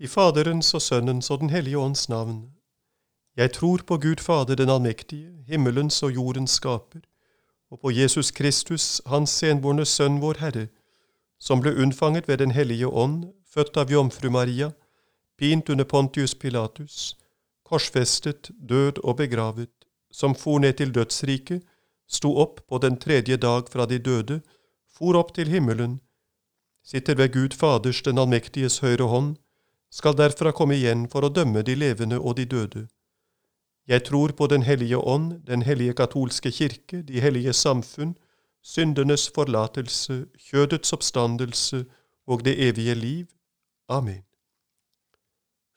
I Faderens og Sønnens og Den hellige ånds navn. Jeg tror på Gud Fader den allmektige, himmelens og jordens skaper, og på Jesus Kristus, Hans enbårne Sønn, vår Herre, som ble unnfanget ved Den hellige ånd, født av Jomfru Maria, pint under Pontius Pilatus, korsfestet, død og begravet, som for ned til dødsriket, sto opp på den tredje dag fra de døde, for opp til himmelen, sitter ved Gud Faders den allmektiges høyre hånd, skal derfra komme igjen for å dømme de levende og de døde. Jeg tror på Den hellige ånd, den hellige katolske kirke, de hellige samfunn, syndenes forlatelse, kjødets oppstandelse og det evige liv. Amen.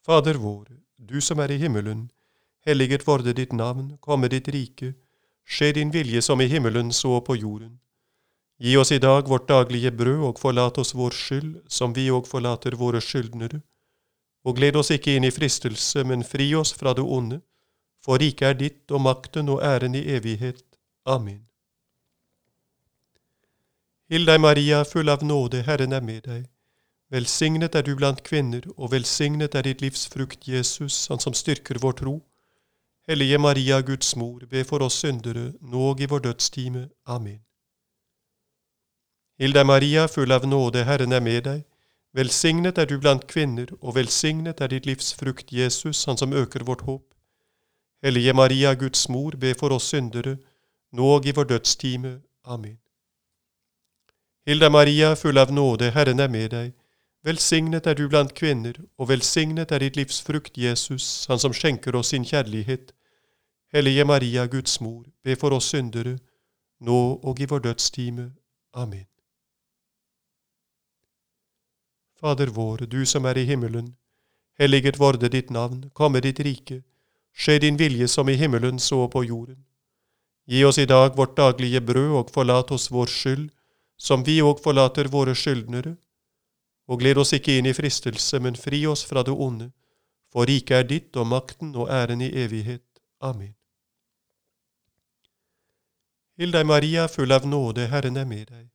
Fader vår, du som er i himmelen, helliget vorde ditt navn, komme ditt rike, skje din vilje som i himmelen så på jorden. Gi oss i dag vårt daglige brød, og forlat oss vår skyld, som vi òg forlater våre skyldnere. Og gled oss ikke inn i fristelse, men fri oss fra det onde, for riket er ditt og makten og æren i evighet. Amen. Hill deg, Maria, full av nåde, Herren er med deg. Velsignet er du blant kvinner, og velsignet er ditt livs frukt, Jesus, Han som styrker vår tro. Hellige Maria, Guds mor, be for oss syndere, nå og i vår dødstime. Amen. Hilde Maria, full av nåde, Herren er med deg. Velsignet er du blant kvinner, og velsignet er ditt livs frukt, Jesus, Han som øker vårt håp. Hellige Maria, Guds mor, be for oss syndere, nå og i vår dødstime. Amen. Hilde Maria, full av nåde, Herren er med deg. Velsignet er du blant kvinner, og velsignet er ditt livs frukt, Jesus, Han som skjenker oss sin kjærlighet. Hellige Maria, Guds mor, be for oss syndere, nå og i vår dødstime. Amen. Fader vår, du som er i himmelen. Helliget vorde ditt navn, komme ditt rike. Skje din vilje som i himmelen så på jorden. Gi oss i dag vårt daglige brød, og forlat oss vår skyld, som vi òg forlater våre skyldnere. Og gled oss ikke inn i fristelse, men fri oss fra det onde, for riket er ditt og makten og æren i evighet. Amen. Hild deg, Maria, full av nåde, Herren er med deg.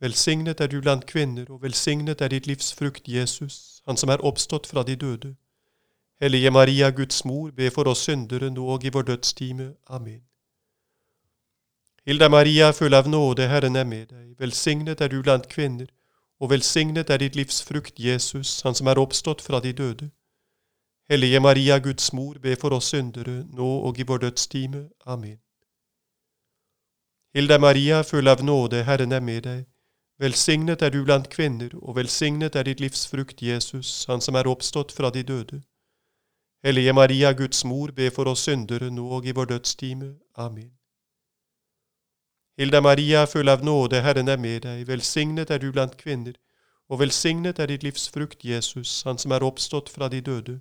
Velsignet er du blant kvinner, og velsignet er ditt livs frukt, Jesus, Han som er oppstått fra de døde. Hellige Maria, Guds mor, be for oss syndere nå og i vår dødstime. Amen. Hilda Maria, full av nåde, Herren er med deg. Velsignet er du blant kvinner, og velsignet er ditt livs frukt, Jesus, Han som er oppstått fra de døde. Hellige Maria, Guds mor, be for oss syndere, nå og i vår dødstime. Amen. Hilda Maria, full av nåde, Herren er med deg. Velsignet er du blant kvinner, og velsignet er ditt livs frukt, Jesus, Han som er oppstått fra de døde. Hellige Maria, Guds mor, be for oss syndere nå og i vår dødstime. Amen. Hilda Maria, full av nåde, Herren er med deg, velsignet er du blant kvinner, og velsignet er ditt livs frukt, Jesus, Han som er oppstått fra de døde.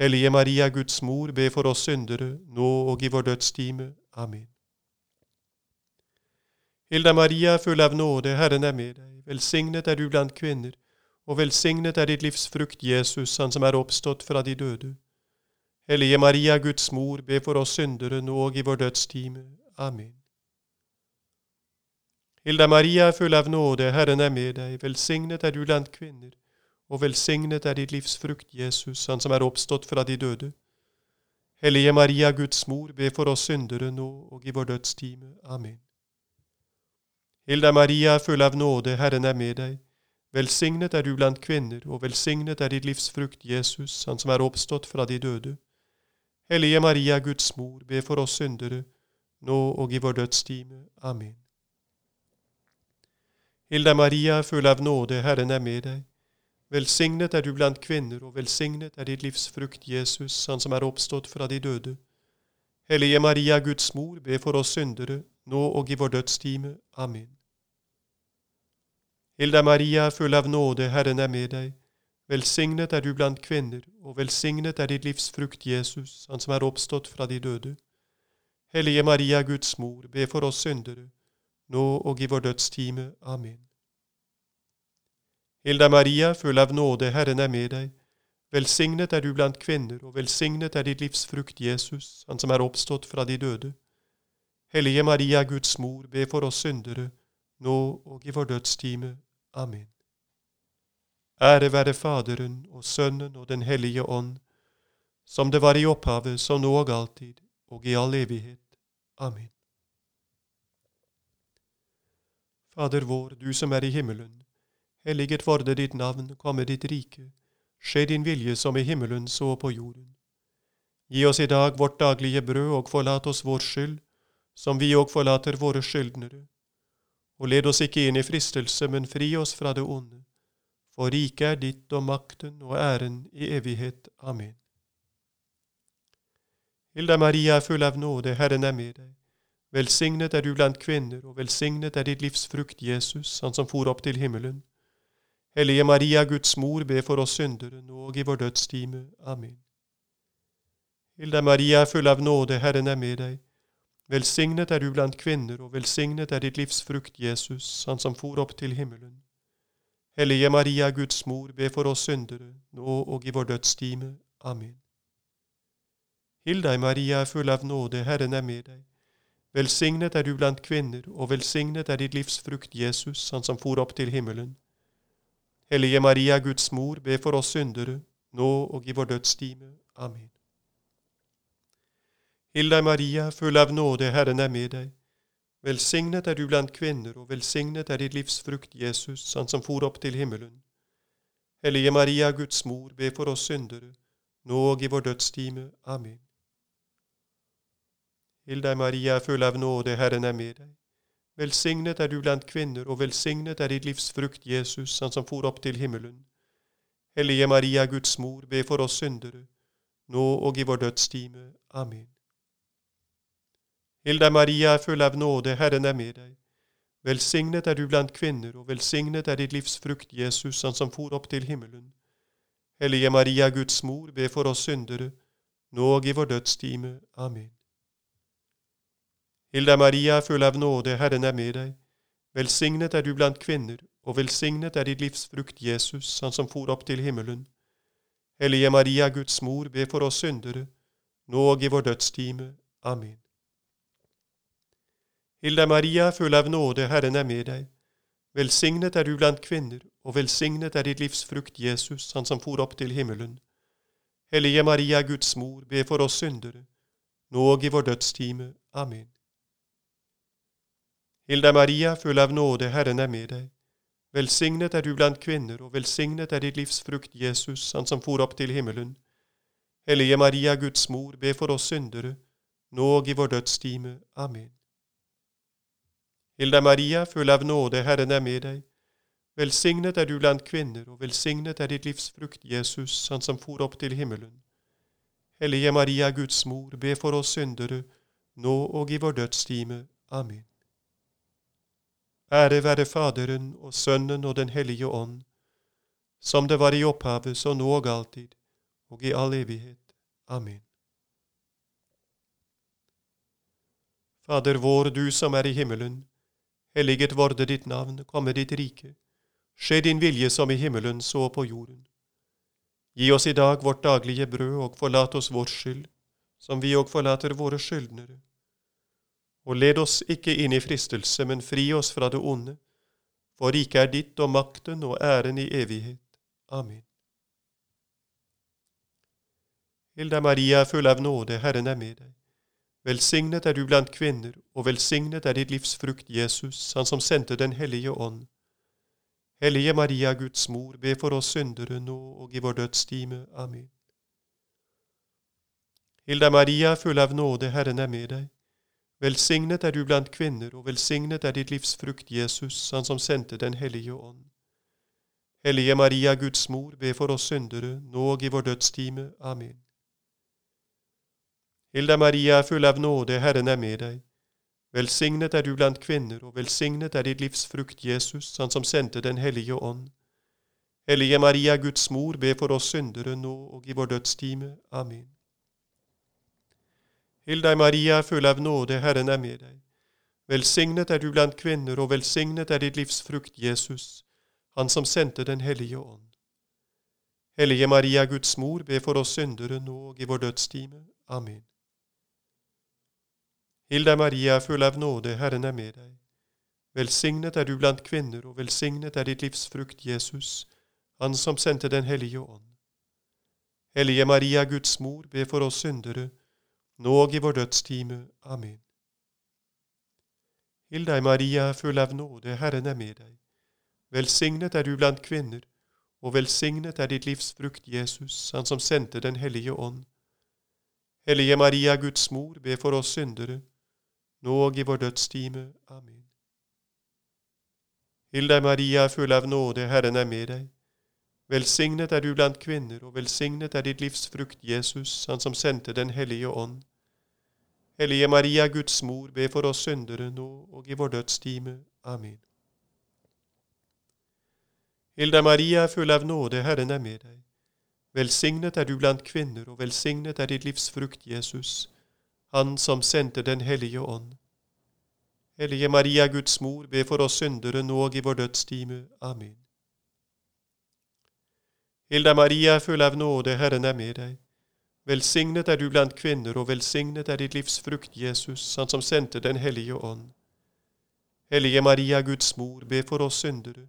Hellige Maria, Guds mor, be for oss syndere, nå og i vår dødstime. Amen. Hilda Maria, full av nåde, Herren er med deg. Velsignet er du blant kvinner, og velsignet er ditt livs frukt, Jesus, Han som er oppstått fra de døde. Hellige Maria, Guds mor, be for oss syndere nå og i vår dødstime. Amen. Hilda Maria, full av nåde, Herren er med deg. Velsignet er du blant kvinner, og velsignet er ditt livs frukt, Jesus, Han som er oppstått fra de døde. Hellige Maria, Guds mor, be for oss syndere nå og i vår dødstime. Amen. Hilda Maria, full av nåde, Herren er med deg. Velsignet er du blant kvinner, og velsignet er ditt livs frukt, Jesus, Han som er oppstått fra de døde. Hellige Maria, Guds mor, be for oss syndere, nå og i vår dødstime. Amen. Hilda Maria, full av nåde, Herren er med deg. Velsignet er du blant kvinner, og velsignet er ditt livs frukt, Jesus, Han som er oppstått fra de døde. Hellige Maria, Guds mor, be for oss syndere, nå og i vår dødstime. Amen. Hilda Maria, full av nåde, Herren er med deg. Velsignet er du blant kvinner, og velsignet er ditt livs frukt, Jesus, Han som er oppstått fra de døde. Hellige Maria, Guds mor, be for oss syndere, nå og i vår dødstime. Amen. Hilda Maria, full av nåde, Herren er med deg. Velsignet er du blant kvinner, og velsignet er ditt livs frukt, Jesus, Han som er oppstått fra de døde. Hellige Maria, Guds mor, be for oss syndere, nå og i vår dødstime. Amen. Ære være Faderen og Sønnen og Den hellige ånd, som det var i opphavet, som nå og alltid, og i all evighet. Amen. Fader vår, du som er i himmelen. Helliget vorde ditt navn, komme ditt rike. Skje din vilje som i himmelen, så på jorden. Gi oss i dag vårt daglige brød, og forlat oss vår skyld, som vi òg forlater våre skyldnere. Og led oss ikke inn i fristelse, men fri oss fra det onde. For riket er ditt og makten og æren i evighet. Amen. Hilda Maria er full av nåde, Herren er med deg. Velsignet er du blant kvinner, og velsignet er ditt livs frukt, Jesus, han som for opp til himmelen. Hellige Maria, Guds mor, be for oss syndere, nå og i vår dødstime. Amen. Hilda Maria er full av nåde, Herren er med deg. Velsignet er du blant kvinner, og velsignet er ditt livs frukt, Jesus, han som for opp til himmelen. Hellige Maria, Guds mor, be for oss syndere, nå og i vår dødstime. Amen. Hilda Maria er full av nåde, Herren er med deg. Velsignet er du blant kvinner, og velsignet er ditt livs frukt, Jesus, han som for opp til himmelen. Hellige Maria, Guds mor, be for oss syndere, nå og i vår dødstime. Amen. Hilda Maria, full av nåde, Herren er med deg. Velsignet er du blant kvinner, og velsignet er ditt livs frukt, Jesus, han som for opp til himmelen. Hellige Maria, Guds mor, be for oss syndere, nå og i vår dødstime. Amen. Hilda Maria, full av nåde, Herren er med deg. Velsignet er du blant kvinner, og velsignet er ditt livs frukt, Jesus, han som for opp til himmelen. Hellige Maria, Guds mor, be for oss syndere, nå og i vår dødstime. Amen. Hilda Maria er full av nåde, Herren er med deg. Velsignet er du blant kvinner, og velsignet er ditt livs frukt, Jesus, han som for opp til himmelen. Hellige Maria, Guds mor, be for oss syndere, nå og i vår dødstime. Amen. Hilda Maria, er full av nåde, Herren er med deg. Velsignet er du blant kvinner, og velsignet er ditt livs frukt, Jesus, han som for opp til himmelen. Hellige Maria, Guds mor, be for oss syndere, nå og i vår dødstime. Amen. Hilda Maria, full av nåde, Herren er med deg. Velsignet er du blant kvinner, og velsignet er ditt livs frukt, Jesus, han som for opp til himmelen. Hellige Maria, Guds mor, be for oss syndere, nå og i vår dødstime. Amen. Hilda Maria, full av nåde, Herren er med deg. Velsignet er du blant kvinner, og velsignet er ditt livs frukt, Jesus, han som for opp til himmelen. Hellige Maria, Guds mor, be for oss syndere, nå og i vår dødstime. Amen. Hilda Maria, full av nåde, Herren er med deg. Velsignet er du blant kvinner, og velsignet er ditt livs frukt, Jesus, han som for opp til himmelen. Hellige Maria, Guds mor, be for oss syndere, nå og i vår dødstime. Amen. Ære være Faderen og Sønnen og Den hellige ånd, som det var i opphavet, så nå og alltid, og i all evighet. Amen. Fader vår, du som er i himmelen. Helliget vorde ditt navn, komme ditt rike. Skje din vilje som i himmelen, så på jorden. Gi oss i dag vårt daglige brød, og forlat oss vår skyld, som vi òg forlater våre skyldnere og led oss ikke inn i fristelse, men fri oss fra det onde, for riket er ditt og makten og æren i evighet. Amen. Hilda Maria, full av nåde, Herren er med deg. Velsignet er du blant kvinner, og velsignet er ditt livs frukt, Jesus, han som sendte Den hellige ånd. Hellige Maria, Guds mor, be for oss syndere nå og i vår dødstime. Amen. Hilda Maria, full av nåde, Herren er med deg. Velsignet er du blant kvinner, og velsignet er ditt livs frukt, Jesus, han som sendte Den hellige ånd. Hellige Maria, Guds mor, be for oss syndere, nå og i vår dødstime. Amen. Hilda Maria full av nåde, Herren er med deg. Velsignet er du blant kvinner, og velsignet er ditt livs frukt, Jesus, han som sendte Den hellige ånd. Hellige Maria, Guds mor, be for oss syndere, nå og i vår dødstime. Amen. Hilde deg, Maria, full av nåde, Herren er med deg. Velsignet er du blant kvinner, og velsignet er ditt livs frukt, Jesus, Han som sendte Den hellige ånd. Hellige Maria, Guds mor, be for oss syndere nå og i vår dødstime. Amen. Hill deg, Maria, full av nåde, Herren er med deg. Velsignet er du blant kvinner, og velsignet er ditt livs frukt, Jesus, Han som sendte Den hellige ånd. Hellige Maria, Guds mor, be for oss syndere, nå og i vår dødstime. Amen. Hild deg, Maria, full av nåde, Herren er med deg. Velsignet er du blant kvinner, og velsignet er ditt livs frukt, Jesus, Han som sendte Den hellige ånd. Hellige Maria, Guds mor, be for oss syndere, nå og i vår dødstime. Amen. Hill deg, Maria, full av nåde, Herren er med deg. Velsignet er du blant kvinner, og velsignet er ditt livs frukt, Jesus, Han som sendte Den hellige ånd. Hellige Maria, Guds mor, be for oss syndere, nå og i vår dødstime. Amen. Hilda Maria, full av nåde, Herren er med deg. Velsignet er du blant kvinner, og velsignet er ditt livs frukt, Jesus, Han som sendte Den hellige ånd. Hellige Maria, Guds mor, be for oss syndere, nå og i vår dødstime. Amen. Hilda Maria, full av nåde, Herren er med deg. Velsignet er du blant kvinner, og velsignet er ditt livs frukt, Jesus, Han som sendte Den hellige ånd. Hellige Maria, Guds mor, be for oss syndere,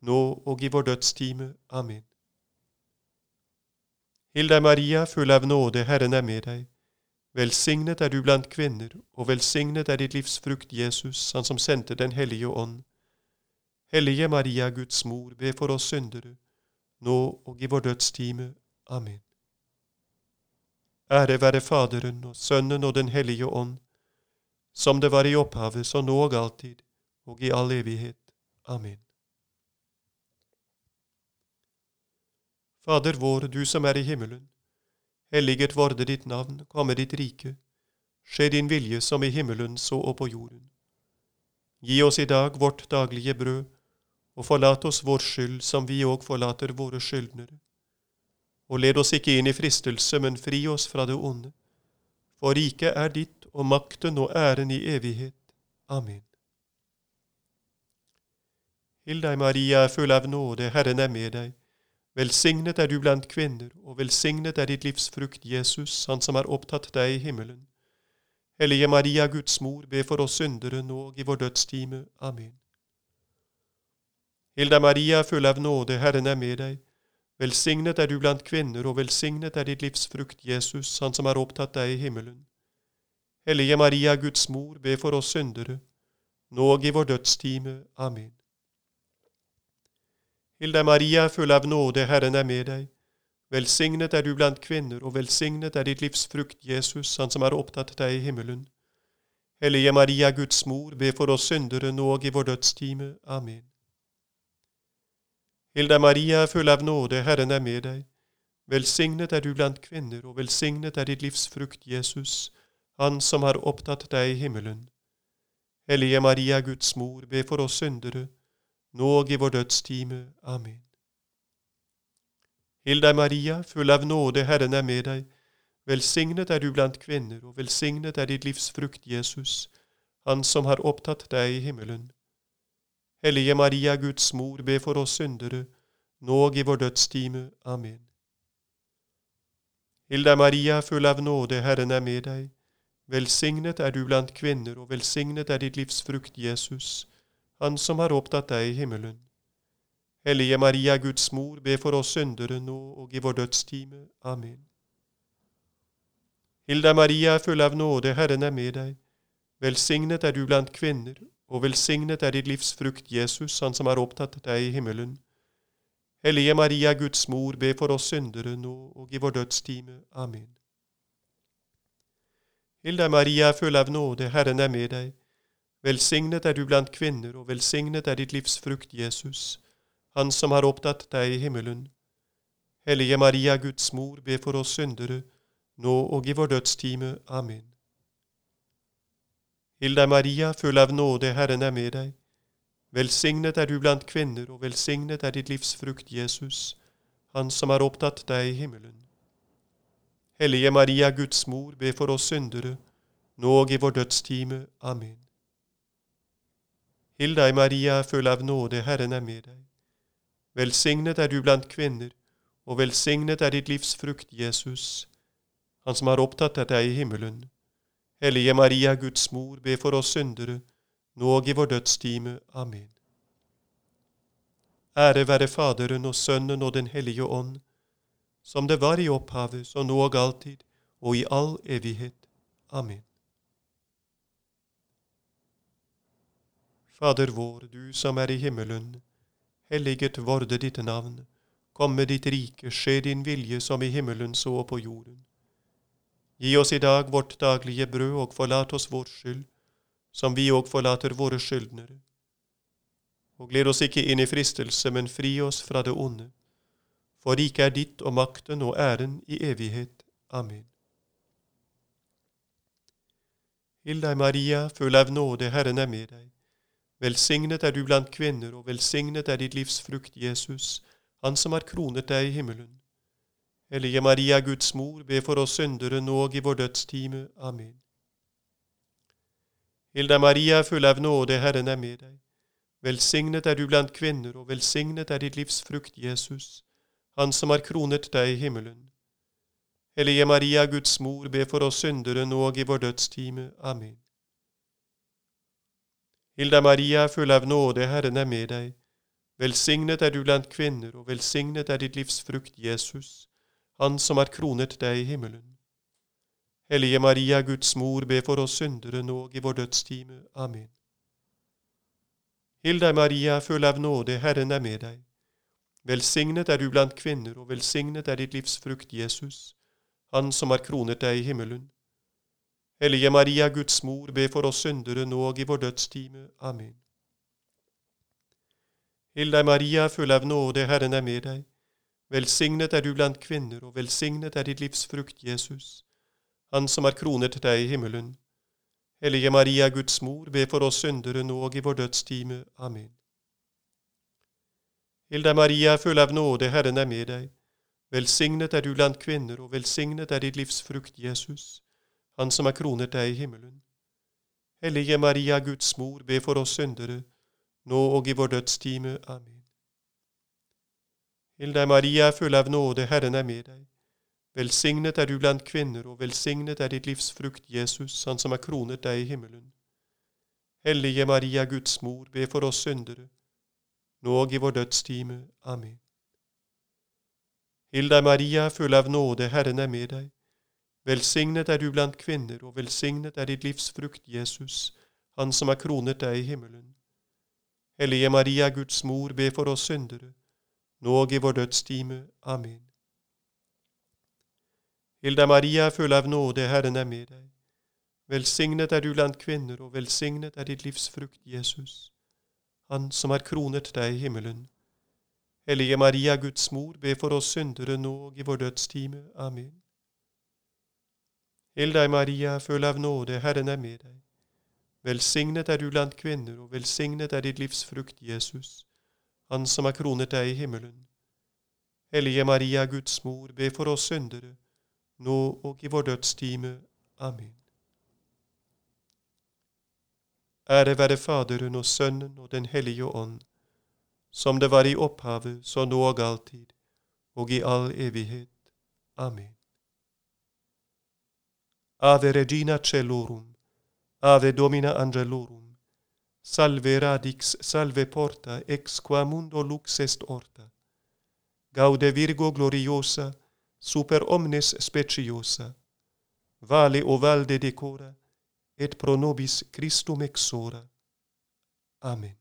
nå og i vår dødstime. Amen. Hilda Maria, full av nåde, Herren er med deg. Velsignet er du blant kvinner, og velsignet er ditt livs frukt, Jesus, Han som sendte Den hellige ånd. Hellige Maria, Guds mor, be for oss syndere, nå og i vår dødstime. Amen. Ære være Faderen og Sønnen og Den hellige ånd, som det var i opphavet, så nå og alltid, og i all evighet. Amen. Fader vår, du som er i himmelen. Helliget vorde ditt navn, komme ditt rike. Skje din vilje som i himmelen, så og på jorden. Gi oss i dag vårt daglige brød, og forlat oss vår skyld som vi òg forlater våre skyldnere og led oss ikke inn i fristelse, men fri oss fra det onde. For riket er ditt, og makten og æren i evighet. Amen. Hill deg, Maria, full av nåde, Herren er med deg. Velsignet er du blant kvinner, og velsignet er ditt livs frukt, Jesus, Han som har opptatt deg i himmelen. Hellige Maria, Guds mor, be for oss syndere nå og i vår dødstime. Amen. Hilda Maria, full av nåde, Herren er med deg. Velsignet er du blant kvinner, og velsignet er ditt livs frukt, Jesus, Han som har opptatt deg i himmelen. Hellige Maria, Guds mor, be for oss syndere, nå og i vår dødstime. Amen. Hilde Maria, full av nåde, Herren er med deg. Velsignet er du blant kvinner, og velsignet er ditt livs frukt, Jesus, Han som har opptatt deg i himmelen. Hellige Maria, Guds mor, be for oss syndere, nå og i vår dødstime. Amen. Hilda Maria, full av nåde, Herren er med deg. Velsignet er du blant kvinner, og velsignet er ditt livs frukt, Jesus, Han som har opptatt deg i himmelen. Hellige Maria, Guds mor, be for oss syndere, nå og i vår dødstime. Amen. Hilda Maria, full av nåde, Herren er med deg. Velsignet er du blant kvinner, og velsignet er ditt livs frukt, Jesus, Han som har opptatt deg i himmelen. Hellige Maria, Guds mor, be for oss syndere, nå og i vår dødstime. Amen. Hilda Maria, full av nåde, Herren er med deg. Velsignet er du blant kvinner, og velsignet er ditt livs frukt, Jesus, Han som har opptatt deg i himmelen. Hellige Maria, Guds mor, be for oss syndere nå og i vår dødstime. Amen. Hilda Maria, full av nåde, Herren er med deg. Velsignet er du blant kvinner, og velsignet er ditt livs frukt, Jesus, Han som har opptatt deg i himmelen. Hellige Maria, Guds mor, be for oss syndere nå og i vår dødstime. Amen. Hilda Maria, full av nåde, Herren er med deg. Velsignet er du blant kvinner, og velsignet er ditt livs frukt, Jesus, Han som har opptatt deg i himmelen. Hellige Maria, Guds mor, be for oss syndere, nå og i vår dødstime. Amen. Hilda Maria, full av nåde, Herren er med deg. Velsignet er du blant kvinner, og velsignet er ditt livs frukt, Jesus, Han som har opptatt deg i himmelen. Hellige Maria, Guds mor, be for oss syndere, nå og i vår dødstime. Amen. Hill deg, Maria, full av nåde, Herren er med deg. Velsignet er du blant kvinner, og velsignet er ditt livs frukt, Jesus, Han som har opptatt av deg i himmelen. Hellige Maria, Guds mor, be for oss syndere, nå og i vår dødstime. Amen. Ære være Faderen og Sønnen og Den hellige ånd, som det var i opphavet, så nå og alltid, og i all evighet. Amen. Fader vår, du som er i himmelen. Helliget vorde ditt navn. Komme ditt rike, skje din vilje som i himmelen så på jorden. Gi oss i dag vårt daglige brød, og forlat oss vår skyld, som vi òg forlater våre skyldnere. Og led oss ikke inn i fristelse, men fri oss fra det onde. For riket er ditt og makten og æren i evighet. Amen. Hill deg, Maria, full av nåde, Herren er med deg. Velsignet er du blant kvinner, og velsignet er ditt livs frukt, Jesus, Han som har kronet deg i himmelen. Hellige Maria, Guds mor, be for oss syndere nå og i vår dødstime. Amen. Hilda Maria, full av nåde, Herren er med deg. Velsignet er du blant kvinner, og velsignet er ditt livs frukt, Jesus, Han som har kronet deg i himmelen. Hellige Maria, Guds mor, be for oss syndere nå og i vår dødstime. Amen. Hilda Maria, full av nåde, Herren er med deg. Velsignet er du blant kvinner, og velsignet er ditt livs frukt, Jesus, Han som har kronet deg i himmelen. Hellige Maria, Guds mor, be for oss syndere nå og i vår dødstime. Amen. Hill deg, Maria, full av nåde, Herren er med deg. Velsignet er du blant kvinner, og velsignet er ditt livs frukt, Jesus, Han som har kronet deg i himmelen. Hellige Maria, Guds mor, be for oss syndere nå og i vår dødstime. Amen. Hill deg, Maria, full av nåde, Herren er med deg. Velsignet er du blant kvinner, og velsignet er ditt livs frukt, Jesus, Han som har kronet deg i himmelen. Hellige Maria, Guds mor, be for oss syndere nå og i vår dødstime. Amen. Hill deg, Maria, full av nåde, Herren er med deg. Velsignet er du blant kvinner, og velsignet er ditt livs frukt, Jesus, han som har kronet deg i himmelen. Hellige Maria, Guds mor, be for oss syndere, nå og i vår dødstime. Amen. Hill deg, Maria, full av nåde, Herren er med deg. Velsignet er du blant kvinner, og velsignet er ditt livs frukt, Jesus, han som har kronet deg i himmelen. Hellige Maria, Guds mor, be for oss syndere, nå og i vår dødstime. Amen. Hill deg, Maria, full av nåde, Herren er med deg. Velsignet er du blant kvinner, og velsignet er ditt livs frukt, Jesus, Han som har kronet deg i himmelen. Hellige Maria, Guds mor, be for oss syndere, nå og i vår dødstime. Amen. Hilda Maria, full av nåde, Herren er med deg. Velsignet er du blant kvinner, og velsignet er ditt livs frukt, Jesus, Han som har kronet deg i himmelen. Hellige Maria, Guds mor, be for oss syndere nå og i vår dødstime. Amen. Hill deg, Maria, full av nåde, Herren er med deg. Velsignet er du blant kvinner, og velsignet er ditt livs frukt, Jesus, Han som har kronet deg i himmelen. Hellige Maria, Guds mor, be for oss syndere, nå og i vår dødstime. Amen. Ære være Faderen og Sønnen og Den hellige ånd, som det var i opphavet, så nå og alltid, og i all evighet. Amen. Ave Regina Celorum, Ave Domina Angelorum, Salve Radix, Salve Porta, ex qua mundo lux est orta. Gaude Virgo gloriosa, super omnes speciosa, Vale o valde decora, et pro nobis Christum exora. Amen.